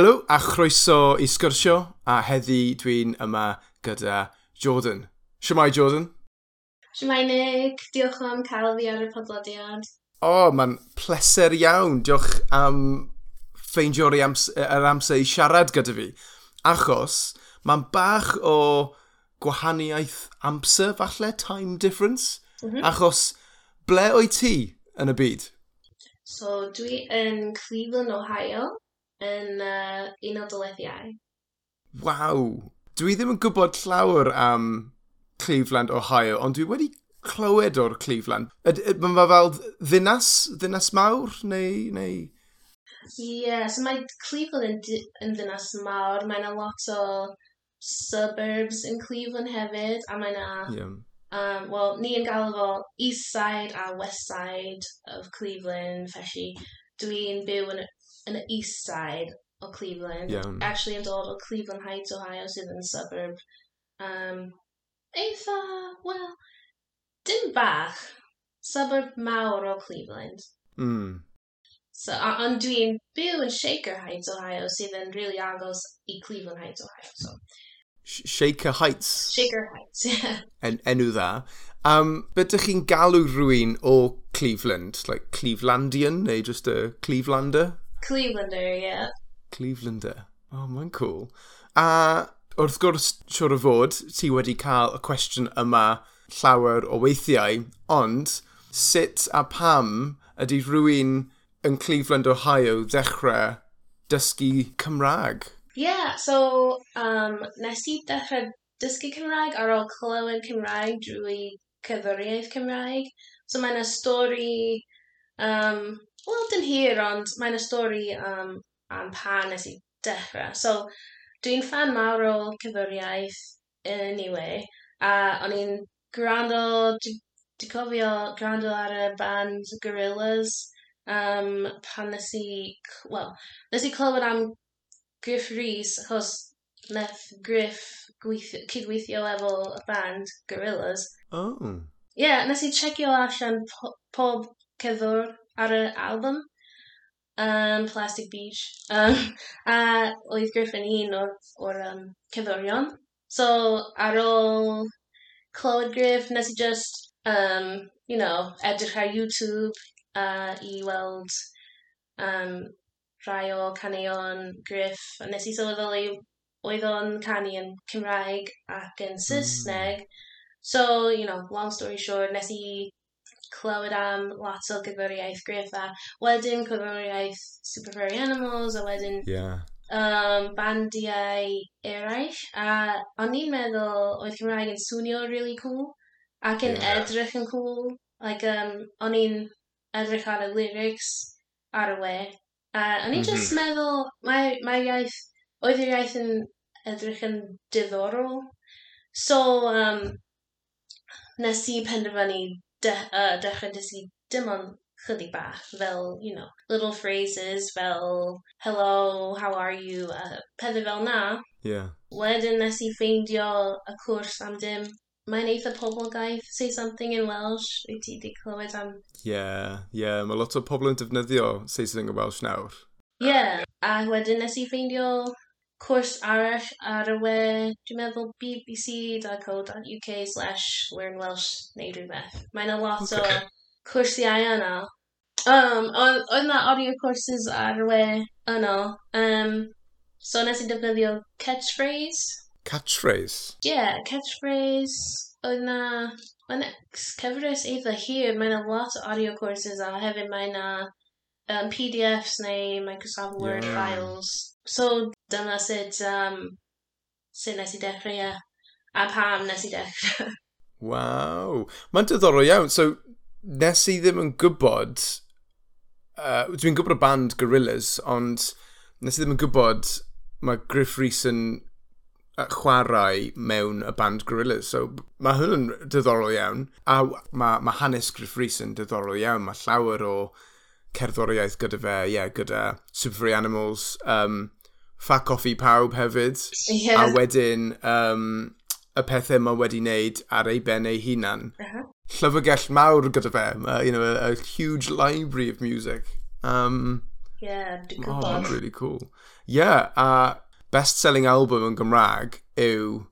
Helo a chroeso i sgyrsio a heddi dwi'n yma gyda Jordan. Siamai Jordan? Siamai Nick, diolch am cael fi ar y podlodiad. O, oh, mae'n pleser iawn. Diolch am ffeindio'r ams er amser i siarad gyda fi. Achos mae'n bach o gwahaniaeth amser, falle, time difference. Mm -hmm. Achos ble o'i ti yn y byd? So, dwi yn Cleveland, Ohio yn uh, un o dyleddiau. Waw! Dwi ddim yn gwybod llawer am Cleveland, Ohio, ond dwi wedi clywed o'r Cleveland. Mae ma fel ddinas, ddinas mawr, neu... neu... Ie, yeah, so mae Cleveland yn, yn ddinas mawr. Mae yna lot o suburbs yn Cleveland hefyd, a mae yna... Yeah. Um, Wel, ni yn gael fo East Side a West Side of Cleveland, felly dwi'n byw yn, yn y east side o Cleveland. Actually yn dod o Cleveland Heights, Ohio, sydd yn suburb. Um, eitha, well, dim bach, suburb mawr o Cleveland. Mm. So, ond dwi'n byw yn Shaker Heights, Ohio, sydd yn really agos i Cleveland Heights, Ohio. So. Shaker Heights? Shaker Heights, yeah. En, enw dda. Um, Bydych chi'n galw rhywun o Cleveland, like Clevelandian, neu just a Clevelander? Clevelander, yeah. Clevelander. Oh, mae'n cool. A wrth gwrs, siwr o fod, ti wedi cael y cwestiwn yma llawer o weithiau, ond sut a pam ydy rhywun yn Cleveland, Ohio ddechrau dysgu Cymraeg? Yeah, so um, nes i dechrau dysgu Cymraeg ar ôl clywed Cymraeg drwy cerddoriaeth Cymraeg. So mae yna stori, um, wel, dyn hir, ond mae yna stori um, am pa nes i dechrau. So, dwi'n fan mawr o cerddoriaeth anyway, a o'n i'n gwrando, di cofio gwrando ar y band Gorillaz, um, pan nes i, well, nes i clywed am Griff Rhys, achos nath Griff cydweithio efo y band Gorillaz, Oh. Ie, yeah, nes i checio allan po pob cyddwr ar y album um, Plastic Beach. Um, a oedd Griffin un o'r, or um, cyfwrion. So, ar ôl Clywed Griff, nes i just, um, you know, edrych ar YouTube uh, i weld um, rhai o caneuon Griff. A nes i sylweddoli oedd o'n canu yn Cymraeg ac yn hmm. Saesneg. Mm. So, you know, long story short, nes i clywed am lot o gyfwriaeth gryff a wedyn cyfwriaeth Super Furry Animals a wedyn yeah. um, bandiau eraill a o'n i'n meddwl oedd Cymraeg yn swnio really cool ac yn yeah. edrych yn cool like um, o'n i'n edrych ar y lyrics ar y we a o'n i'n mm -hmm. just mhm. meddwl mae, mae iaith oedd yr iaith yn edrych yn diddorol so um, nes i penderfynu de uh, dechrau dysgu dim ond chydig bach fel, you know, little phrases fel hello, how are you, a uh, pethau fel na. Yeah. Wedyn nes i ffeindio y cwrs am dim. Mae'n eitha poblogaeth, say something in Welsh, wyt ti wedi clywed am... Yeah, yeah, mae lot o pobl yn defnyddio something in Welsh nawr. Yeah, a wedyn nes i ffeindio cwrs arall ar y we, dwi'n meddwl bbc.co.uk slash learn Welsh neu rhywbeth. Mae'n a lot okay. o cwrsiau yna. Um, oedd yna audio courses ar y we yno. Um, so nes i defnyddio catchphrase. Catchphrase? Yeah, catchphrase. Oedd yna... Mae'n cyfres eitha hir. Mae'n a lot o audio courses a hefyd mae'n a um, PDFs neu Microsoft Word yeah. files. So dyna sut um, sut nes i dechrau ie. A pam nes i dechrau. Waw. Mae'n diddorol iawn. So, nes i ddim yn gwybod... Uh, Dwi'n gwybod y band Gorillaz, ond nes i ddim yn gwybod mae Griff Rhys yn chwarae mewn y band Gorillaz. So, mae hwn yn diddorol iawn. A mae, mae hanes Griff Rhys yn diddorol iawn. Mae llawer o cerddoriaeth gyda fe, ie, yeah, gyda Super Free Animals, um, Fat Coffee Pawb hefyd, yeah. a wedyn um, y pethau mae wedi wneud ar ei ben ei hunan. Uh -huh. Llyfrgell mawr gyda fe, uh, you know, a, a huge library of music. Um, yeah, dwi'n gwybod. Oh, that's really cool. Yeah, a uh, best-selling album yn Gymraeg yw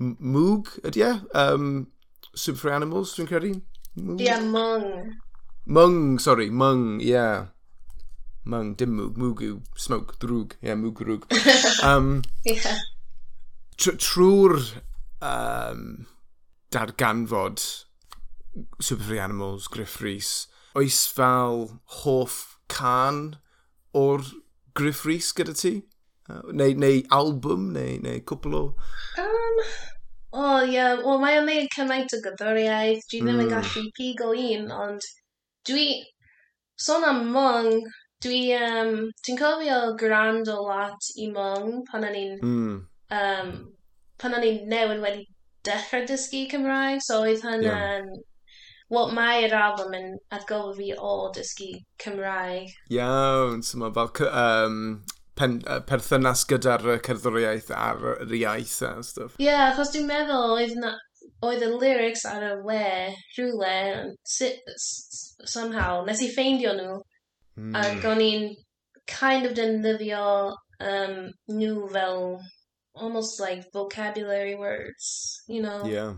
Moog, ydy e? Um, Super Free Animals, dwi'n credu? Moog? Yeah, Mung. Mung, sorry, mung, yeah. Mung, dim mwg, yw smoke, drwg, yeah, mwg, drwg. Um, yeah. Tr Trwy'r um, darganfod Super Free Animals, Griff Rhys, oes fel hoff can o'r Griff Rhys gyda ti? Uh, neu, neu album, neu, neu cwpl o... Um, o, oh, ie. Yeah. Wel, mae o'n neud cymaint o gyddoriaeth. Dwi ddim mm. yn gallu pigo un, ond Dwi, sôn am Mung, dwi, um, dwi'n cofio grand o lot i Mung pan o'n i'n, mm. um, pan o'n i'n newid wedi dechrau dysgu Cymraeg, so oedd hynna'n, yeah. Wel, mae'r album yn adgofio fi o dysgu Cymraeg. Iawn, so mae fel um, pen, uh, perthynas gyda'r cerddoriaeth ar yr iaith a stuff. Ie, yeah, achos dwi'n meddwl oedd na, oedd y lyrics ar y le rhywle somehow nes i ffeindio nhw mm. ac o'n i'n kind of defnyddio um, nhw fel almost like vocabulary words you know yeah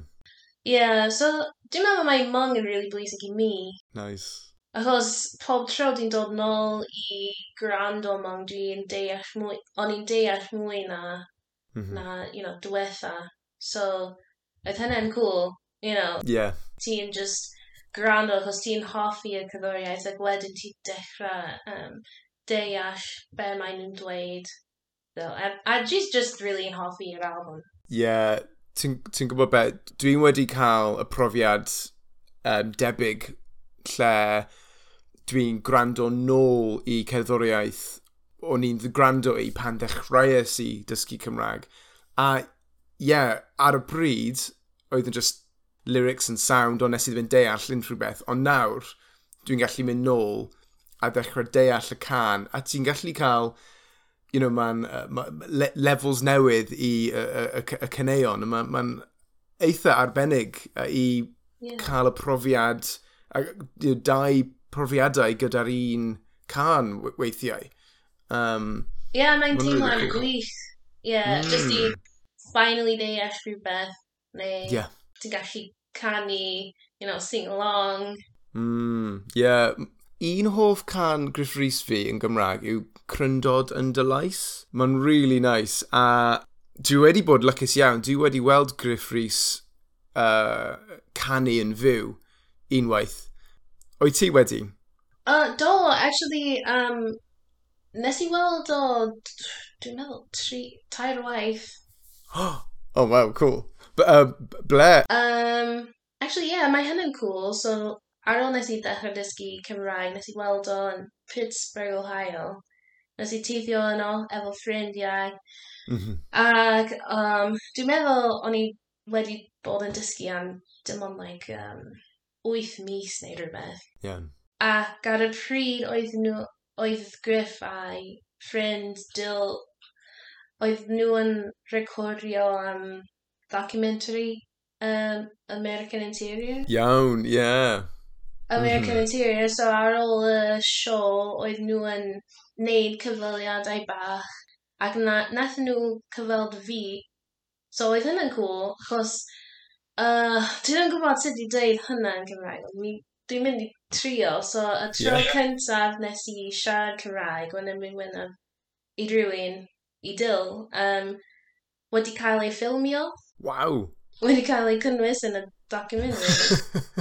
yeah so dwi'n meddwl mae Hmong yn really bwysig i mi nice Achos pob tro dwi'n dod nôl i gwrando mong, dwi'n deall mwy, o'n i'n deall mwy na, mm -hmm. na, you know, diwetha. So, oedd hynny'n cool, you know. Yeah. Ti'n just gwrando, achos ti'n hoffi y cyfwriaeth, ac wedyn ti'n dechrau um, deall be maen nhw'n dweud. So, a, a just, just really hoffi yr album. Yeah, ti'n ti gwybod be, dwi'n wedi cael y profiad um, debyg lle dwi'n gwrando nôl i cerddoriaeth o'n i'n gwrando i pan dechreuais i dysgu Cymraeg. A yeah, ar y pryd, oedd yn just lyrics and sound ond nes i ddim yn deall unrhyw beth, ond nawr, dwi'n gallu mynd nôl a ddechrau deall y can, a ti'n gallu cael, you know, mae'n uh, ma, le levels newydd i y uh, uh, caneuon, mae'n ma eitha arbennig uh, i yeah. cael y profiad, a, you know, dau profiadau gyda'r un can weithiau. Um, yeah, mae'n teimlo'n gwych. Yeah, mm. just i finally deall rhywbeth, neu yeah. ti'n gallu canu, you know, sing along. Mm, yeah. Un hoff can Griff Rhys fi yn Gymraeg yw Cryndod yn Dylais. Mae'n really nice. A dwi wedi bod lwcus iawn. Dwi wedi weld Griff Rhys uh, canu yn fyw unwaith. O'i ti wedi? Uh, do, actually, um, nes i weld o, dwi'n meddwl, tri, tair waith oh, wow, cool. B uh, ble? Um, actually, yeah, mae hynny'n cool. So, ar ôl nes i ddechrau dysgu Cymraeg, nes i weld o yn Pittsburgh, Ohio. Nes i teithio yno efo ffrindiau. Mm -hmm. Ac um, dwi'n meddwl o'n i wedi bod yn dysgu am dim ond like, um, 8 mis neu rhywbeth. Yeah. Ac ar y pryd oedd nhw, oedd Griff a'i ffrind Dill oedd nhw yn recordio um, documentary um, American Interior. Iawn, ie. Yeah. American mm -hmm. Interior, so ar ôl y sio, oedd nhw yn neud cyfweliadau bach, ac na, nath nhw cyfweld fi. So oedd hynny'n cool, achos uh, dwi ddim yn gwybod sut i dweud hynna yn Cymraeg, mi dwi'n mynd i trio, so y tro yeah. cyntaf nes i siarad Cymraeg, when I'm in i rywun, i Dill um, wedi cael ei ffilmio. Waw! Wedi cael ei cynnwys yn y documentary.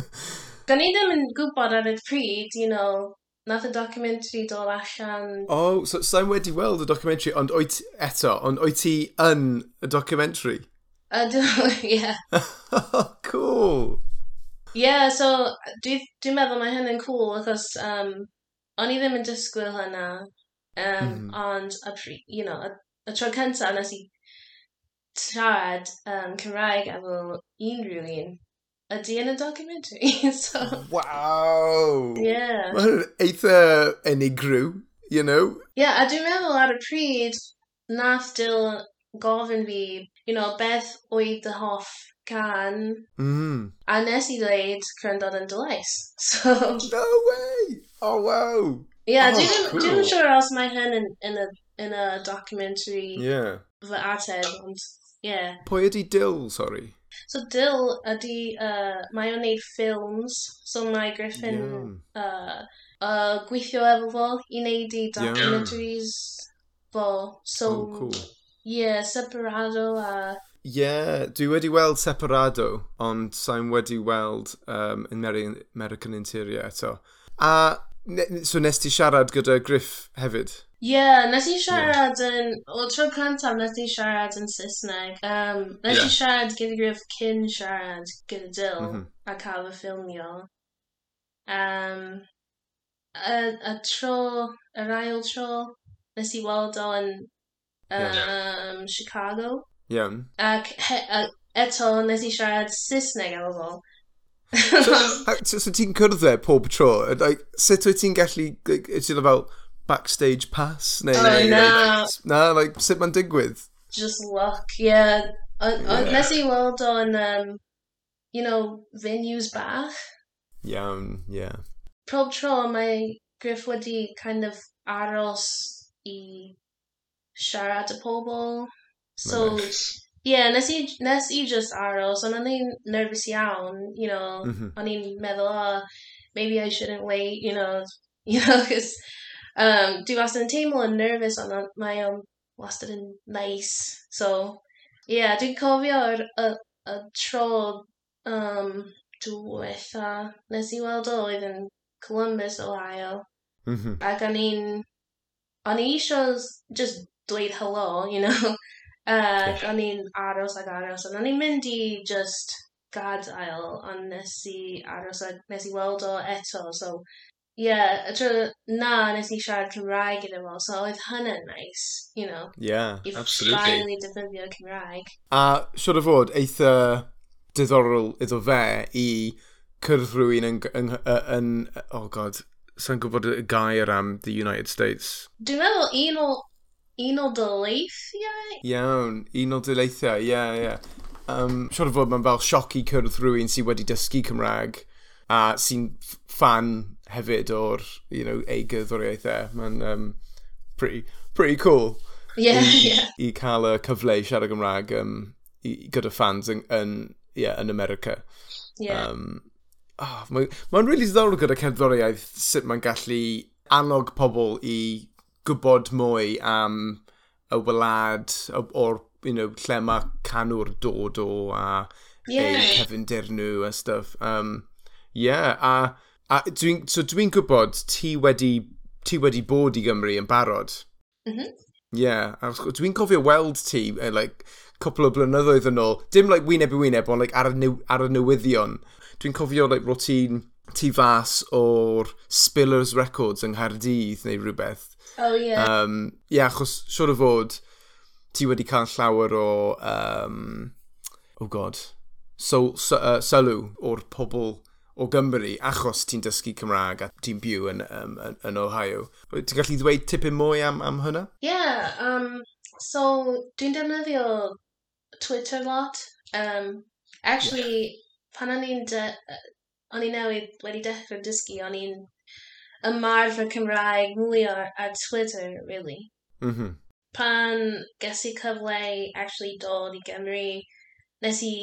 Gan i ddim yn gwybod ar y pryd, you know, nath y documentary dod allan... Oh, so sa'n wedi weld y documentary, ond oed eto, ond oed ti yn y documentary? Ydw, ie. cool! Yeah, so dwi'n dwi meddwl mae hyn yn cool, achos um, o'n i ddim yn disgwyl hynna, um, mm. ond, a, you know, y tro cyntaf nes i siarad um, Cymraeg efo unrhyw un ydy yn y documentary. so, wow! Yeah. Mae hwn eitha enigryw, you know? Yeah, a dwi'n meddwl ar y pryd nath Dyl gofyn fi, you know, beth oedd dy hoff can. Mm. A nes i ddweud cryndod yn Dylais. So... No way! Oh, wow! Yeah, oh, dwi'n cool. siŵr sure os mae hyn yn, yn y yn y documentary yeah. fy ateb, ond. Yeah. Pwy ydi Dill, sorry? So Dill ydy, uh, mae o'n neud ffilms, so mae Griffin yeah. uh, uh, gweithio efo fo i neud i documentaries yeah. fo. So, oh, cool. yeah, Separado a... Uh, yeah, dwi wedi weld Separado, ond sa'n wedi weld um, American Interior eto. A Ne, so nes ti siarad gyda Griff hefyd? Ie, yeah, nes i siarad yeah. yn... O, tro cyntaf nes i siarad yn Saesneg. Um, nes yeah. i siarad gyda Griff cyn siarad gyda Dill mm -hmm. a cael y ffilmio. Um, a, a tro, yr ail tro, nes i weld o yn um, yeah. Chicago. Ie. Yeah. Ac he, a, eto nes i siarad Saesneg efo fo so, so, so ti'n cwrdd e pob tro? Like, sut wyt ti'n gallu... Like, ti'n fel backstage pass? Neu, oh, neu, na. Like, na, like, sut mae'n digwydd? Just luck, yeah. Ond yeah. nes i weld o'n, um, you know, venues bach. Iawn, yeah, yeah. Pob tro mae Griff wedi kind of aros i siarad y pobl. So, nice. Yeah, nasi nasi just aro. So nanti nervous yawn, you know, mm-hmm. I need medala. Maybe I shouldn't wait, you know, you know, because um, do was table and nervous on my um was in nice. So yeah, do cofio a a tro um diwetha nes i weld oedd yn Columbus, Ohio. Mm-hmm. Ac o'n i'n, o'n i eisiau just dweud hello, you know? Uh, o'n i'n aros ag aros, ond o'n i'n mynd i just gadael, ond nes i aros ag, nes i weld o eto, so, ie, yeah, y tro na nes i siarad Cymraeg gyda fo, so oedd hynny'n nice, you know. Yeah, I absolutely. I finally defnyddio Cymraeg. A siwr o fod, eitha diddorol iddo fe i cyrdd rhywun yn, yn, yn, oh god, sa'n gwybod y gair am the United States? Dwi'n meddwl un o Unol dyleithiau? Iawn, Unol Daleithiau, ie, yeah, ie. Yeah. Um, Siwr o fod mae'n fel sioc i cyrraedd rhywun sydd wedi dysgu Cymraeg a sy'n fan hefyd o'r you know, ei gyddoriaethau. Mae'n um, pretty, pretty cool yeah, i, yeah. i cael y cyfle i siarad Gymraeg um, i, gyda fans yn, yn, yeah, yn America. Yeah. Um, oh, mae'n ma really ddiddorol gyda cerddoriaeth sut mae'n gallu annog pobl i gwybod mwy am y wlad o'r you know, lle mae canwr dod o a yeah. eu cefndir nhw a stuff. Um, yeah, a, a dwi'n so dwi gwybod ti wedi, ti wedi bod i Gymru yn barod. Mm -hmm. Yeah, dwi'n cofio weld ti uh, like, cwpl o blynyddoedd yn ôl, dim like wyneb i wyneb, ond like, ar, y new, ar y newyddion. Dwi'n cofio like, ro ti'n ti fas o'r Spillers Records yng Nghaerdydd neu rhywbeth. Oh. Yeah. Um, ie, yeah, achos siwr o fod, ti wedi cael llawer o, um, oh god, so, so, uh, sylw o'r pobl o Gymru achos ti'n dysgu Cymraeg a ti'n byw yn, um, yn, yn Ohio. Ti'n gallu dweud tipyn mwy am, am hynna? Ie, yeah, um, so dwi'n defnyddio Twitter lot. Um, actually, yeah. pan o'n i'n... O'n i newydd wedi dechrau dysgu, o'n i'n ymarfer Cymraeg mwy ar ar Twitter, really. Mm -hmm. Pan ges i cyfle actually dod i Gymru, nes i...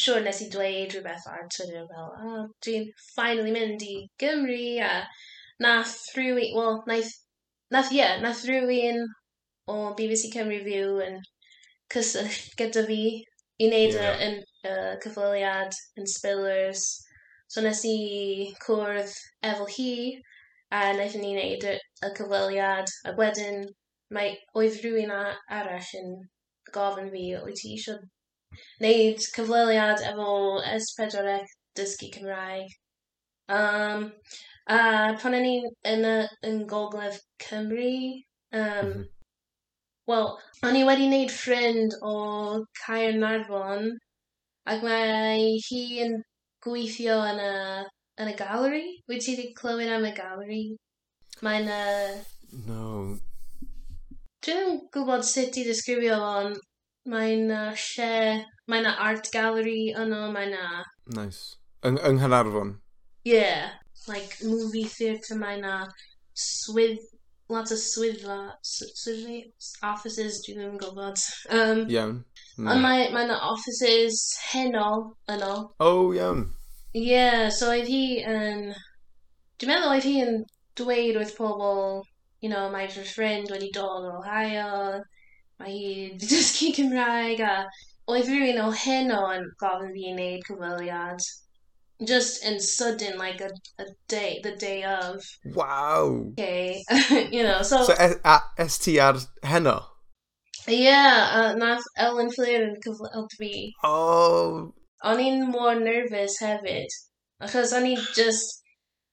Siwr nes i dweud rhywbeth ar Twitter fel, oh, dwi'n finally mynd i Gymru, a nath rhywun, well, nath, nath, yeah, nath rhywun o BBC Cymru View yn cysyllt gyda fi i wneud yeah. y, y cyfweliad yn Spillers So nes i cwrdd efo hi a wnaethon ni wneud y, y cyfweliad a wedyn mae oedd rhywun a, arall yn gofyn fi wyt ti eisiau wneud cyfweliad efo S4C dysgu Cymraeg. Um, a pan o'n i yn, y, yn Gogledd Cymru, um, mm wel, o'n i wedi wneud ffrind o Caer Narfon, ac mae hi yn gweithio yn y, yn y galeri. Wyt ti wedi clywed am y galeri? Mae'n... Uh... No. Dwi'n gwybod sut i ddisgrifio ond mae'n uh, lle... Mae'n art gallery yno, mae'n... Nice. Yng, yng Nghanarfon? Yeah. Like, movie theatre, mae'n swydd... Lot o swyddfa... Swyddfa... Offices, dwi ddim yn gwybod. Um, Iawn. Mm. Ond mae, mae yna offices heno yno. Oh, iawn. Ie, yeah, so oedd hi yn... Dwi'n meddwl oedd hi yn dweud wrth pobl, you know, mae fy ffrind wedi dod o Ohio, mae hi wedi dysgu Cymraeg, a oedd rhywun o heno yn gofyn fi i wneud cyfweliad. Just in sudden, like a, a day, the day of. Wow. Okay, you know, so... So, e a, est ti ar heno? Yeah, uh, not Ellen Flynn could help me. Oh. I need more nervous habit because I need just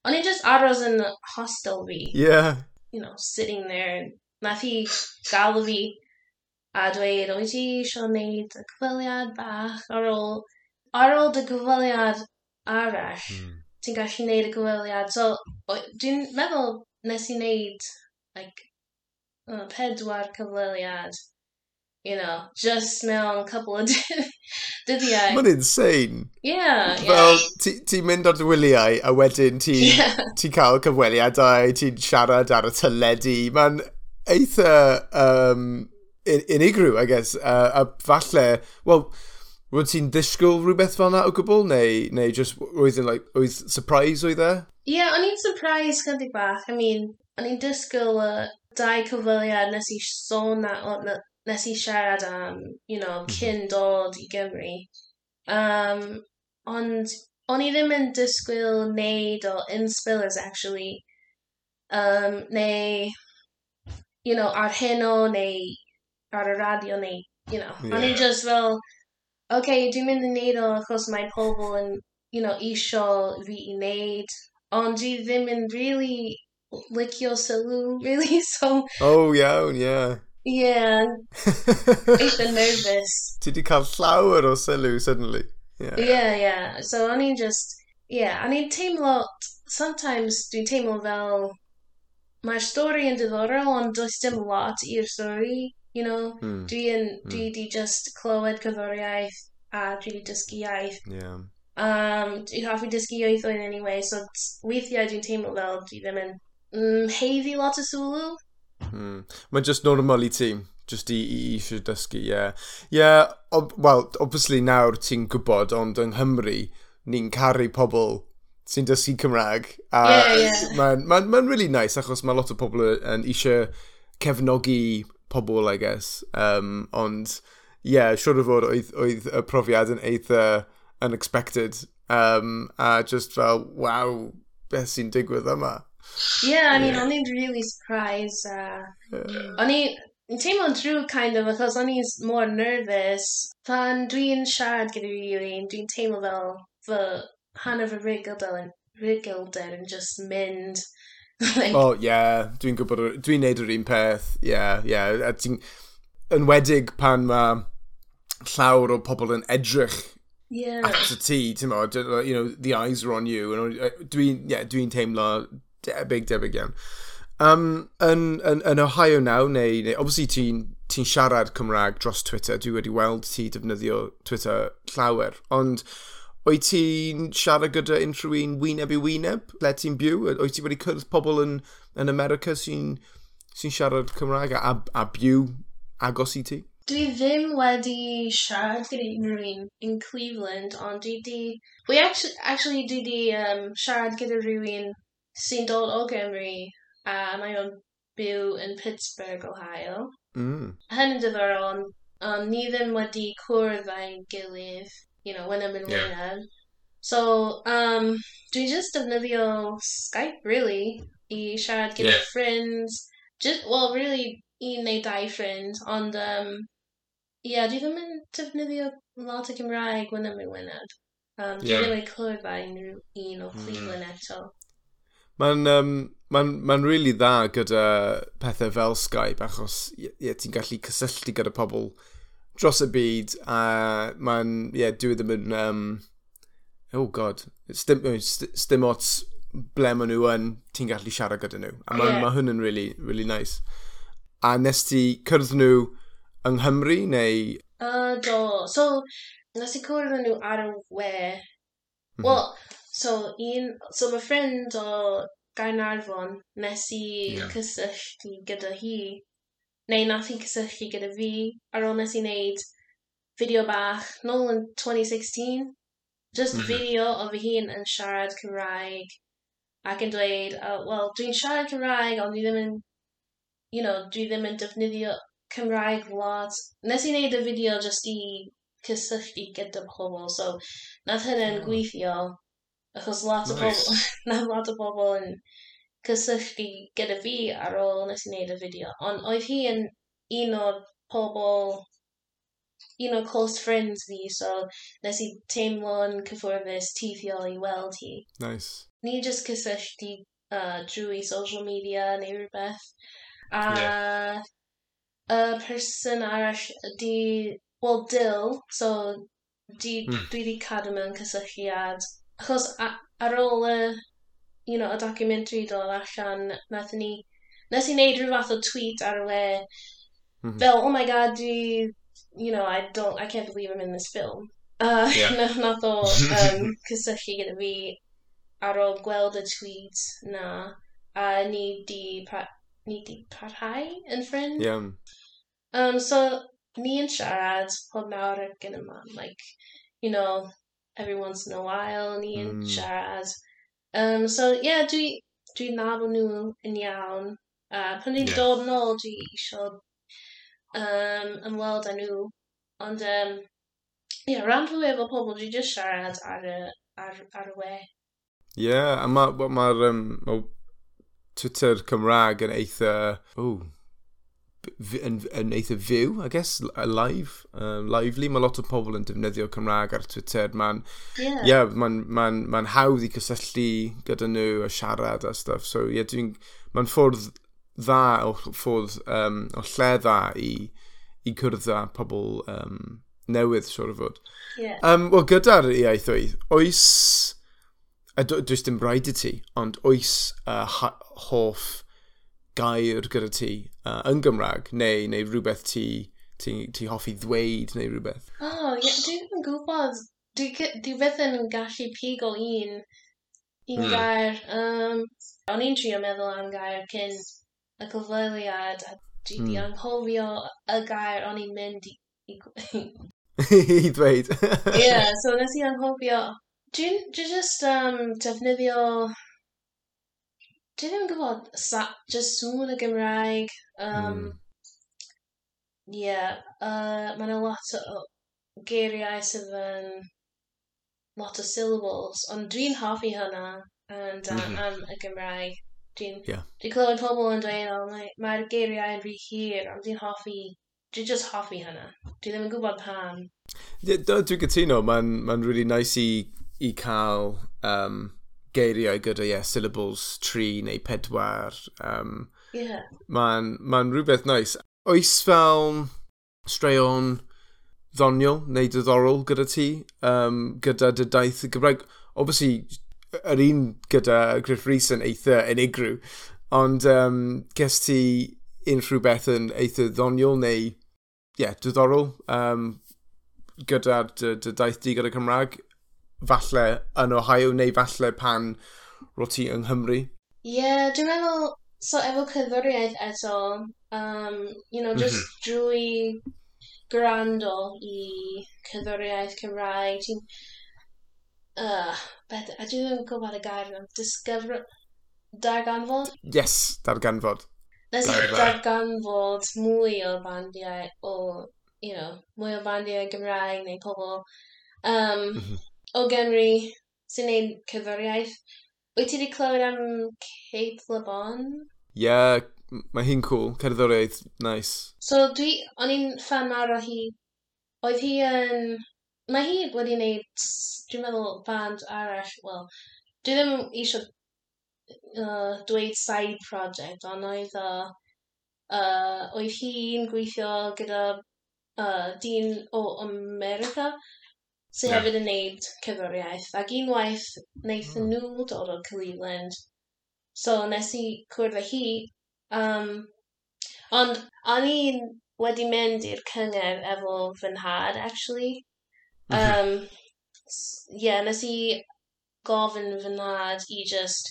I need just others in the hostelry. Yeah. You know, sitting there and nafi galavi adwe roji shone de kvaliad ba arol arol de kvaliad arash. Hmm. Tinga shine de kvaliad. So dyn meddwl nes i wneud like uh, pedwar cyfleuad you know, just mewn couple o dyddiau. Mae'n insane. Yeah, Fel, yeah. ti'n ti mynd ar dy wyliau a wedyn ti'n yeah. ti cael cyfweliadau, ti'n siarad ar y tyledu. Mae'n eitha um, un, unigryw, I guess. Uh, a falle, well, Roedd ti'n disgwyl rhywbeth fel yna o gwbl, neu, neu just oedd, like, oedd surprise oedd e? Ie, yeah, o'n i'n surprise gydig bach. I mean, o'n i'n disgwyl uh, dau cyfweliad nes i sôn na, o, na, nes i siarad am, you know, cyn dod i Gymru. Um, ond o'n i ddim yn disgwyl wneud o in-spillers, actually. Um, neu, you know, ar heno, neu ar y radio, neu, you know. O'n i just fel, okay, dwi'n mynd i wneud o achos mae pobl yn, you know, isio fi i wneud. Ond dwi ddim yn really licio sylw, really, so, Oh, iawn, Ie. Yeah. Eitha nervous. Ti di cael llawer o sylw suddenly. Ie, yeah. yeah, yeah. So o'n i'n just... Ie, yeah, o'n i'n teimlo... Sometimes dwi'n teimlo fel... Mae'r stori yn diddorol, ond does dim lot i'r stori, you know? Mm. Dwi'n... Mm. Dwi di just clywed cyforiaeth a dwi di dysgu iaith. Yeah. Um, dwi'n hoffi dysgu iaith o'n anyway, so weithiau dwi'n teimlo fel dwi ddim yn mm, heiddi lot o sylw. Mm. Mae'n just normal i ti, just i, i eisiau dysgu, ie. Yeah. Ie, yeah, ob, well, obviously nawr ti'n gwybod, ond yng Nghymru, ni'n caru pobl sy'n dysgu Cymraeg. A yeah, yeah. mae'n ma, ma really nice, achos mae lot o pobl yn eisiau cefnogi pobl, I guess. Um, ond, ie, yeah, siwr o fod oedd, oedd y profiad yn eitha unexpected. Um, a just fel, waw, beth sy'n digwydd yma. Yeah, I mean, yeah. o'n i'n really surprised. Uh, mm. O'n i'n teimlo'n drwy, kind of, achos o'n i'n more nervous. Pan dwi'n siarad gyda rhywun, dwi'n teimlo fel fy hanner fy rigylder yn, rigylder yn just mynd. like... Oh, yeah, dwi'n gwybod, dwi'n neud yr un peth. Yeah, yeah. A ti'n, yn wedig pan mae llawr o pobl yn edrych yeah. at y ti, ti'n mo, you know, the eyes are on you. Dwi'n yeah, dwi teimlo debyg, debyg iawn. Um, yn, yn, yn Ohio nawr, neu, neu obviously ti'n ti siarad Cymraeg dros Twitter, dwi wedi weld ti defnyddio Twitter llawer, ond oed ti'n siarad gyda unrhyw un wyneb i wyneb ble ti'n byw? Oed ti wedi cyrraedd pobl yn, yn America sy'n sy siarad Cymraeg a, a, byw agos i ti? Dwi ddim wedi siarad gyda unrhyw un in Cleveland, ond dwi di... We actually, actually dwi di um, siarad gyda rhywun sy'n dod o Gymru, a mae o'n byw yn Pittsburgh, Ohio. Mm. Hyn yn diddorol, ond um, ni ddim wedi cwrdd â'i gilydd, you know, when I'm in Yeah. Wyneb. So, um, dwi just defnyddio Skype, really, i siarad gyda Yeah. friends. Just, well, really, un neu dau ffrind, ond, um, yeah, dwi ddim yn defnyddio lot o Gymraeg when I'm in Wyneb. Um, dwi Yeah. ddim wedi clywed â unrhyw un o Cleveland eto. Mae'n um, ma ma really dda gyda pethau fel Skype achos yeah, ti'n gallu cysylltu gyda pobl dros y byd a mae'n, ie, yeah, dwi ddim yn, um, oh god, stym, stym ots ble maen nhw yn, ti'n gallu siarad gyda nhw. A mae yeah. ma hwn yn really, really nice. A nes ti cyrdd nhw yng Nghymru neu... Uh, do. So, nes i cwrdd nhw ar y we. Mm -hmm. Wel, So, un... So, fy ffrind o Gaernarfon, nes i yeah. cysylltu gyda hi, neu nath hi cysylltu gyda fi, ar ôl nes i wneud fideo bach nôl yn 2016. Just mm -hmm. fideo o fy hun yn siarad Cymraeg ac yn dweud, uh, wel, dwi'n siarad Cymraeg, ond dwi ddim yn, you know, dwi ddim yn defnyddio Cymraeg lot. Nes i wneud y fideo just i cysylltu gyda pobl, so nath hynny'n mm. gweithio. Achos lot nice. o bobl, na lot o bobl yn cysylltu gyda fi ar ôl nes i wneud y fideo. Ond oedd hi yn un o'r pobl, un o'r close friends fi, so nes i teimlo'n cyffwrddus teithio i weld hi. Nice. Ni jyst cysylltu uh, drwy social media neu rhywbeth. A yeah. y person arall di, well, Dill, so di, mm. dwi di cadw mewn cysylltiad Achos a, ar ôl y, you know, y documentary dod allan, nath ni, nath i wneud rhyw fath o tweet ar y le, mm -hmm. fel, oh my god, dwi, you know, I don't, I can't believe I'm in this film. Uh, yeah. nath o um, cysylltu gyda fi ar ôl gweld y tweet na, a ni di, pa, ni di parhau yn ffrind. Yeah. Um, so, ni yn siarad pob nawr ac yn yma, like, you know, every once in a while ni yn mm. siarad. Um, so, ie, yeah, dwi, dwi nabod nhw yn iawn. Uh, pan ni'n yeah. dod yn ôl, dwi eisiau um, ymweld â nhw. Ond, um, ie, yeah, rhan fwy efo pobl, dwi just siarad ar y, ar, ar y we. Ie, yeah, a mae'r ma, ma, um, ma Twitter Cymraeg yn eitha... Ooh, yn, yn eitha fyw, I guess, uh, live, um, lively. Mae lot o pobl yn defnyddio Cymraeg ar Twitter. Mae'n yeah. yeah, ma n, ma ma hawdd i cysylltu gyda nhw a siarad a stuff. So, yeah, dwi'n... Mae'n ffwrdd dda o ffordd um, o lle dda i, i cwrdd â pobl um, newydd, siwr o fod. Yeah. Um, Wel, gyda'r iaithoedd, oes... A dwi, dwi'n dim braidd i ti, ond oes uh, hoff gair gyda ti uh, yn Gymraeg, neu, neu rhywbeth ti, ti, ti hoffi ddweud neu rhywbeth? Oh, yeah, dwi ddim yn gwybod. Dwi, dwi byth yn gallu pigo un, un mm. gair. Um, o'n i'n trio meddwl am gair cyn y cyfweliad, a dwi mm. di hmm. anghofio y gair o'n i'n mynd i... I, I ddweud. Ie, yeah, so nes i anghofio. Dwi'n dwi just um, defnyddio dwi ddim yn gwybod, sa, just sŵn y Gymraeg. Um, mm. Yeah, uh, mae yna lot o geiriau sydd yn lot o syllables, ond dwi'n hoffi hynna and, uh, mm -hmm. am y Gymraeg. Dwi'n yeah. dwi clywed pobl yn dweud, oh, mae'r mae geiriau yn rhy hir, ond dwi'n hoffi, dwi'n just hoffi hynna. Dwi ddim yn gwybod pam. Yeah, dwi'n cytuno, mae'n ma, really nice i, i cael um, geiriau gyda yeah, syllables tri neu pedwar. Um, yeah. Mae'n ma rhywbeth nice. Oes fel straeon ddoniol neu diddorol gyda ti, um, gyda dy daith y Gymraeg? Obviously, yr un gyda Griff Rhys yn eitha unigrw, ond um, ges ti unrhyw beth yn eitha ddoniol neu, ie, yeah, diddorol um, gyda dy, dy daith di gyda Cymraeg falle yn Ohio neu falle pan ro ti yng Nghymru? Ie, yeah, dwi'n meddwl, so efo cyddoriaeth eto, um, you know, just mm -hmm. drwy gwrando i cyddoriaeth Cymraeg, ti'n... Uh, beth, a dwi ddim yn gwybod y gair yna, disgyfr... Darganfod? Yes, darganfod. Nes i darganfod mwy o bandiau o, you know, mwy o bandiau Gymraeg neu pobl. Um, mm -hmm o Gymru sy'n neud cyfariaeth. Wyt ti wedi clywed am Kate LeBon? Ie, yeah, mae hi'n cool, cerddoriaeth, nice. So dwi, o'n i'n fan mawr o hi. Oedd hi yn... Mae hi wedi wneud, dwi'n meddwl, band arall, wel, dwi ddim eisiau uh, dweud side project, ond oedd o... Uh, oedd hi'n gweithio gyda uh, dyn o America, sy'n yeah. hefyd yn neud cyfwriaeth. Ac unwaith wnaethon mm. nhw dod o'r Cleveland, so nes i cwrdd â hi. Um, ond o'n i'n wedi mynd i'r cyngor efo fy nhad, actually. Um, mm yeah, nes i gofyn fy nhad i just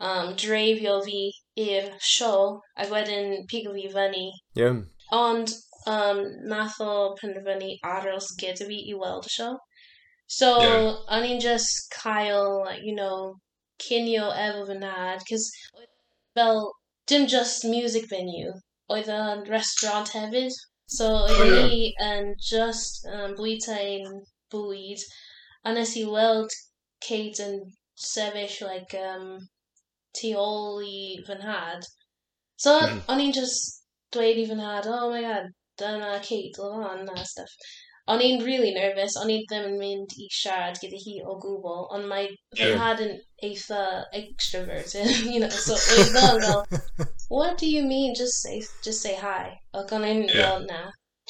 um, dreifio fi i'r sio, ac wedyn pigo fi fyny. Yeah. Ond um, nath o penderfynu aros gyda fi i weld y sio. So, yeah. o'n i'n just cael, like, you know, cinio efo fy nad, cys fel, dim just music venue, oedd yn restaurant hefyd. So, oedd oh, ni yeah. yn just um, bwyta ein bwyd, a nes i weld Kate yn sefyll, like, um, tu ôl i fy nhad. So, mm. o'n i'n just dweud i fy nhad, oh my god, dyna Kate Lewan a stuff. O'n i'n really nervous, o'n i ddim yn mynd i siarad gyda hi o gwbl, ond mae yeah. had yn eitha extroverted, you know, so oedd fel fel, what do you mean, just say, just say hi? Ac o'n i'n yeah. fel, na.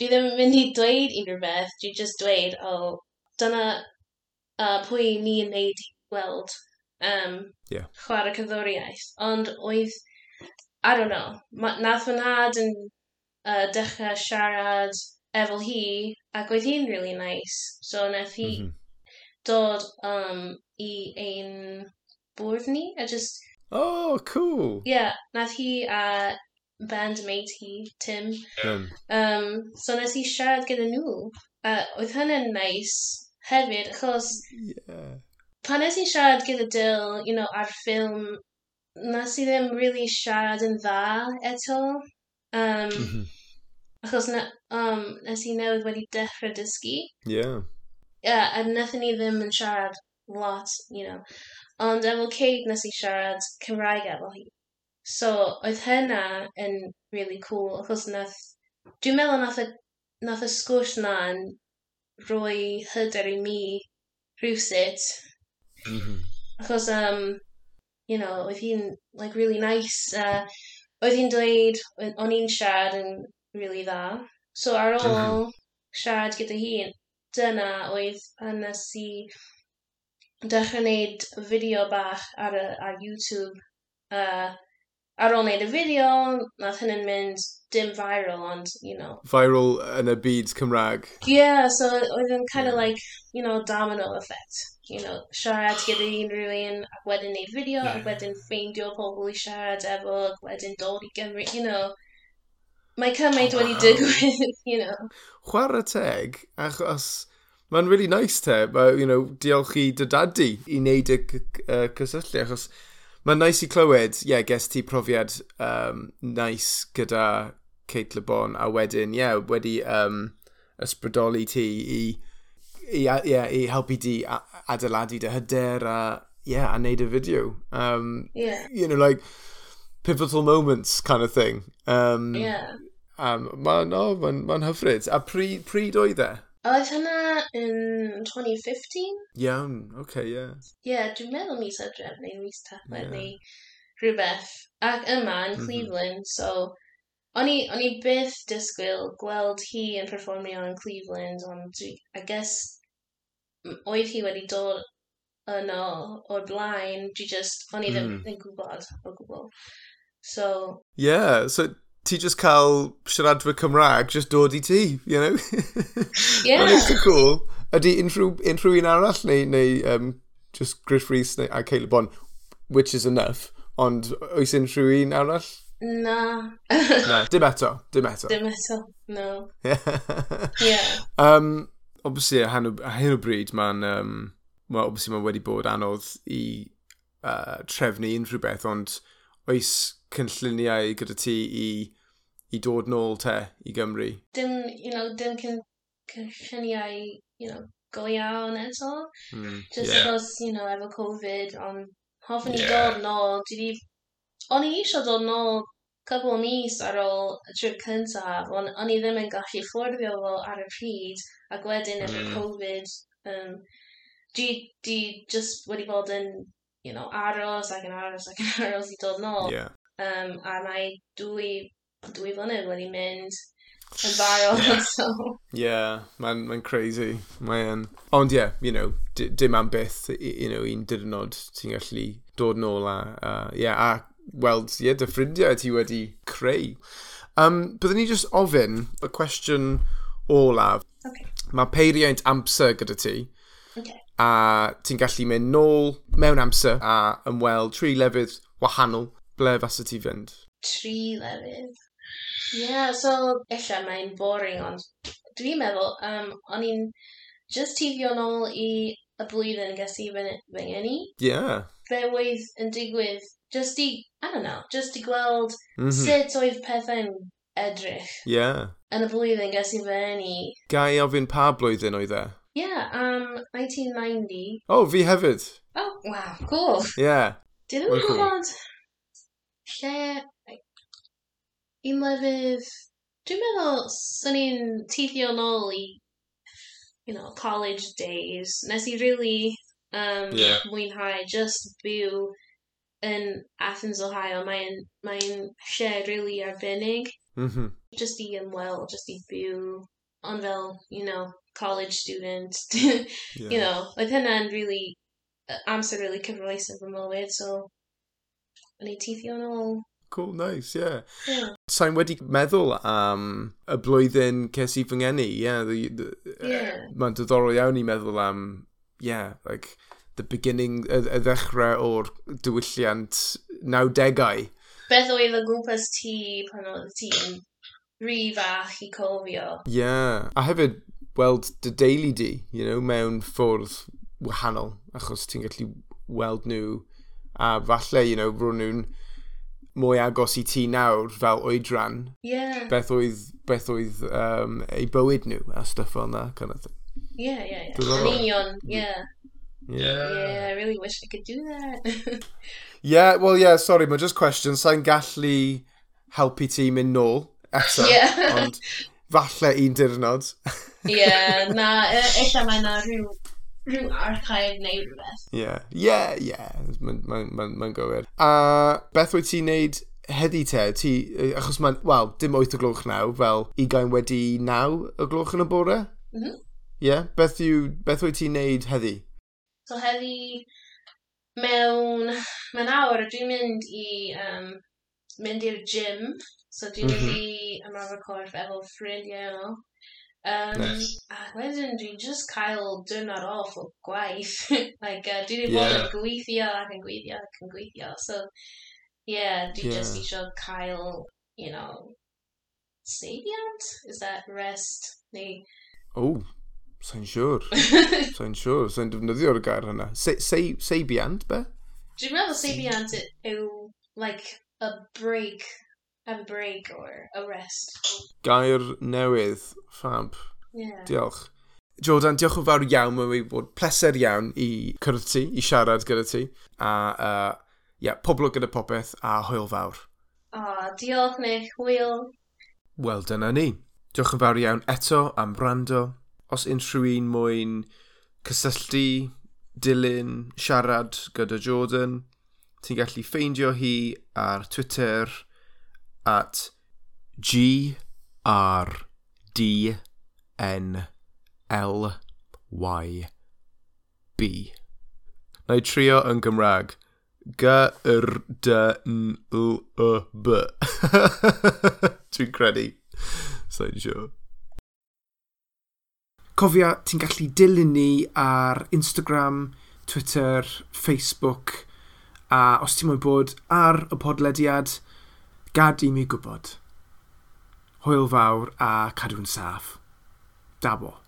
Dwi ddim yn mynd i dweud unrhyw beth, dwi just dweud, o, oh, dyna uh, pwy ni yn neud i weld um, yeah. chwarae cyddoriaeth. Ond oedd, I don't know, ma, nath fy nhad yn uh, dechrau siarad efo hi, ac oedd hi'n really nice. So, nath hi mm -hmm. dod um, i ein bwrdd ni, a just... Oh, cool! Yeah, nath hi a bandmate hi, Tim. Um, um so, nath hi siarad gyda nhw. Uh, oedd hynny'n nice hefyd, achos... Yeah. Pan nes i siarad gyda Dill, you know, ar ffilm, nes i ddim really siarad yn dda eto. Um, mm -hmm. Achos na, um, nes i newydd wedi dechrau dysgu. Yeah. Yeah, a nethon ni ddim yn siarad lot, you know. Ond efo Cade nes i siarad Cymraeg efo hi. So, oedd hynna yn really cool, achos nath... Dwi'n meddwl nath y, nath y sgwrs na yn rhoi hyder i mi rhywsut. Mm -hmm. Achos, um, you know, oedd hi'n, like, really nice. Uh, oedd hi'n dweud, o'n i'n siarad yn really dda. So ar ôl mm -hmm. siarad gyda hi, dyna oedd hanes i dechrau wneud fideo bach ar, y, ar YouTube uh, ar ôl wneud y fideo, nath hynny'n mynd dim viral, ond, you know. Viral yn y byd Cymraeg. Yeah, so oedd yn kind of like, you know, domino effect. You know, siarad gyda unrhyw un ac wedyn neud fideo, yeah. ac wedyn ffeindio pobl i siarad efo, ac wedyn dod i Gymru, you know. Mae cymaint wow. wedi digwydd, you know. Chwarae teg, achos mae'n really nice te, ma, you know, diolch i dy dadu i wneud y uh, cysylltu, achos Mae'n nice i clywed, ie, yeah, ges ti profiad um, nice gyda Kate Le Bon, a wedyn, ie, yeah, wedi um, ysbrydoli ti i, i, yeah, i helpu di adeiladu dy hyder a, yeah, a neud y fideo. Um, yeah. You know, like, pivotal moments kind of thing. Um, yeah. Um, mae'n no, ma, ma hyfryd. A pryd, pryd oedd e? Oedd hynna yn 2015? Iawn, oce, okay, ie. Yeah. Ie, yeah, dwi'n meddwl mis adref neu mis tachwedd yeah. neu rhywbeth. Ac yma yn mhm. Cleveland, mm -hmm. so... O'n i, o'n i byth disgwyl gweld hi yn performio yn Cleveland, ond dwi, I guess oedd hi wedi dod yno o'r blaen, dwi just, o'n i ddim mm. yn gwybod o gwbl. So... Yeah, so ti just cael siaradwyr Cymraeg just dod i ti, you know? Yeah. Mae'n eitha cool. Ydy unrhyw, unrhyw un arall neu, neu um, just Griff Rhys neu, a Caleb Bond, which is enough, ond oes unrhyw un arall? Na. na. Dim eto, dim eto. Dim eto, no. yeah. yeah. Um, obviously, a hyn o bryd, mae'n... Um, well, obviously, mae wedi bod anodd i uh, trefnu unrhyw beth, ond oes cynlluniau gyda ti i, i dod nôl te i Gymru? Dim, you know, dim cyn, cynlluniau, you know, go iawn eto. Mm, Just yeah. cos, you know, efo Covid, ond hoffwn i yeah. dod nôl. Dwi di... O'n i eisiau dod nôl cwbl mis ar ôl y trip cyntaf, ond o'n i ddim yn gallu fforddio fo ar y pryd, ac wedyn efo mm. Covid, um, di, di just wedi bod yn, you know, aros ac yn aros ac yn aros i dod nôl. Yeah um, a mae dwy, dwy flynydd wedi mynd yn barod. Yeah. so. yeah, mae'n ma crazy. Mae'n... Ond ie, yeah, you know, dim am byth, you know, un dyrnod ti'n gallu dod nôl a, uh, yeah, a weld, ie, yeah, dy ffrindiau ti wedi creu. Um, byddwn ni just ofyn y cwestiwn olaf. Okay. Mae peiriant amser gyda ti. Okay. A ti'n gallu mynd nôl mewn amser a ymweld tri lefydd wahanol ble fasa ti fynd? Tri lefydd. Ie, yeah, so ella mae'n boring, ond dwi'n meddwl, um, o'n i'n just tifio nôl i y blwyddyn ges i fy ngeni. Ie. Yeah. Be oedd yn digwydd, just i, I don't know, just i gweld mm -hmm. sut oedd pethau'n edrych. Ie. Yeah. Yn y blwyddyn ges i fy ngeni. Gai ofyn pa blwyddyn oedd e? Ie, yeah, um, 1990. Oh, fi hefyd. Oh, wow, cool. Ie. Yeah. Dyn nhw'n gwybod lle Un lefydd... dwi'n meddwl sy'n ni'n teithio nôl i you know, college days nes i really um, yeah. mwynhau just byw yn Athens, Ohio mae'n mae lle really arbennig mm -hmm. just i ymweld, just i byw ond fel, you know, college student yeah. you know, oedd hynna'n really amser really cyfroes yn fy mywyd so yn ei yn ôl. Cool, nice, yeah. yeah. Sa'n wedi meddwl am y blwyddyn ces i fy ngeni, yeah. The, the, yeah. Uh, Mae'n diddorol iawn i meddwl am, yeah, like, the beginning, y, y ddechrau o'r diwylliant nawdegau. Beth oedd y gwmpas ti pan oedd ti'n rhi fach i cofio. Yeah. a hefyd weld dy deulu di, you know, mewn ffwrdd wahanol, achos ti'n gallu weld nhw A falle, you know, rwy'n nhw'n mwy agos i ti nawr fel oedran. Yeah. Beth oedd, beth oedd um, ei bywyd nhw a stuff fel na, kind of thing. Yeah, yeah, yeah. Yn union, yeah. Yeah. Yeah, I really wish I could do that. yeah, well, yeah, sorry, mae just question. Sa'n gallu helpu ti mynd nôl eto. Yeah. Ond falle un dirnod. yeah, na, eich mae yna rhyw rhyw archaif neu rhywbeth. Ie, ie, ie, mae'n gywir. A beth wyt ti'n neud heddi te, ti, achos mae'n, wel, dim 8 o gloch naw, fel ugain wedi 9 o gloch yn y bore? Mhm. Mm Ie, yeah, beth, yw, beth wyt ti'n neud heddi? So heddi, mewn, mewn awr, dwi'n mynd i, um, mynd i'r gym, so dwi'n mm -hmm. mynd mhm. i ymarfer corff efo ffrindiau nhw. Um, nice. A wedyn dwi'n just cael dynod off o gwaith. like, uh, dwi ddim bod yn gweithio ac yn gweithio ac yn gweithio. So, yeah, dwi yeah. just eisiau cael, you know, Saviant? Is that rest? Neu... Oh, sa'n siwr. sa'n siwr, sa'n defnyddio'r gair hynna. Seibiant, be? Dwi'n meddwl seibiant yw, like, a break a break or a rest. Gair newydd, fab. Yeah. Diolch. Jordan, diolch yn fawr iawn. Mae wedi bod pleser iawn i cyrraedd ti, i siarad gyda ti. A, uh, yeah, poblwg gyda popeth a hwyl fawr. O, oh, diolch Nick, hwyl. Wel, dyna ni. Diolch yn fawr iawn eto am brando. Os unrhyw un mwyn cysylltu, dilyn, siarad gyda Jordan, ti'n gallu ffeindio hi ar Twitter, at G R D N L Y B. Na i trio yn Gymraeg. G R D N L Y B. Dwi'n credu. Sa'n siŵr. Cofia, ti'n gallu dilyn ni ar Instagram, Twitter, Facebook, a os ti'n mwyn bod ar y podlediad, Gad i mi gwybod. Hwyl fawr a cadw'n saff. Dabo.